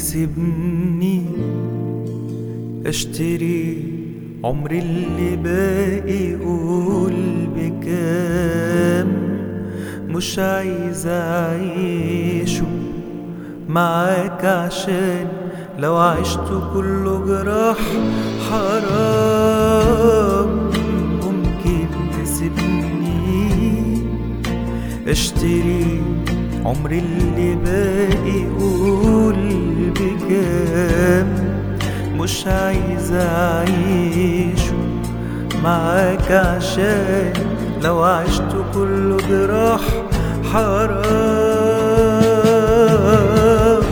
تسيبني أشتري عمري اللي باقي قول بكام؟ مش عايز أعيشه معاك عشان لو عشت كله جراح حرام. ممكن تسيبني أشتري عمري اللي باقي قول بكام مش عايز اعيشه معاك عشان لو عشت كله جراح حرام.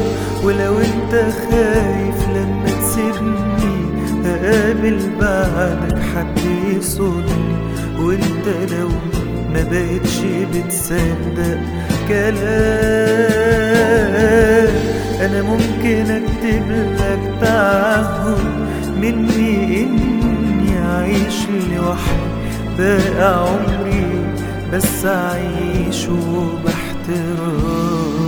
ولو انت خايف لما تسيبني هقابل بعدك حد يصوني وانت لو ما بقتش بتصدق كلام ممكن اكتب لك تعهد مني اني اعيش لوحدي باقي عمري بس اعيشه باحترام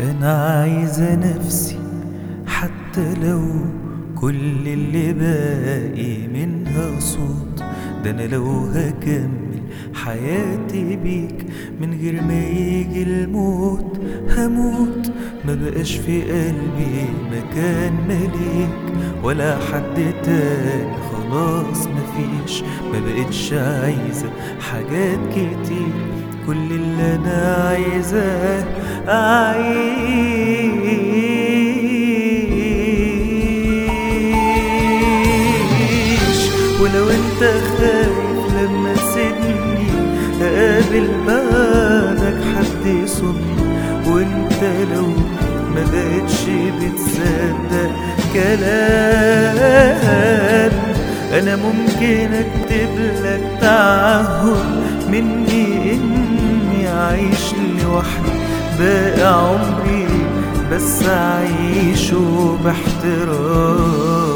أنا عايزة نفسي حتى لو كل اللي باقي منها صوت. ده أنا لو هكمل حياتي بيك من غير ما يجي الموت. هموت ما بقاش في قلبي مكان مليك. ولا حد تاني خلاص مفيش ما بقتش عايزة حاجات كتير. كل اللي أنا عايزاه اعيش ولو أنت خايف لما تسيبني اقابل بعدك حد يصني وأنت لو ما بقتش بتصدق كلام أنا ممكن أكتب لك تعهد مني اعيش لوحدي باقي عمري بس اعيشه باحترام.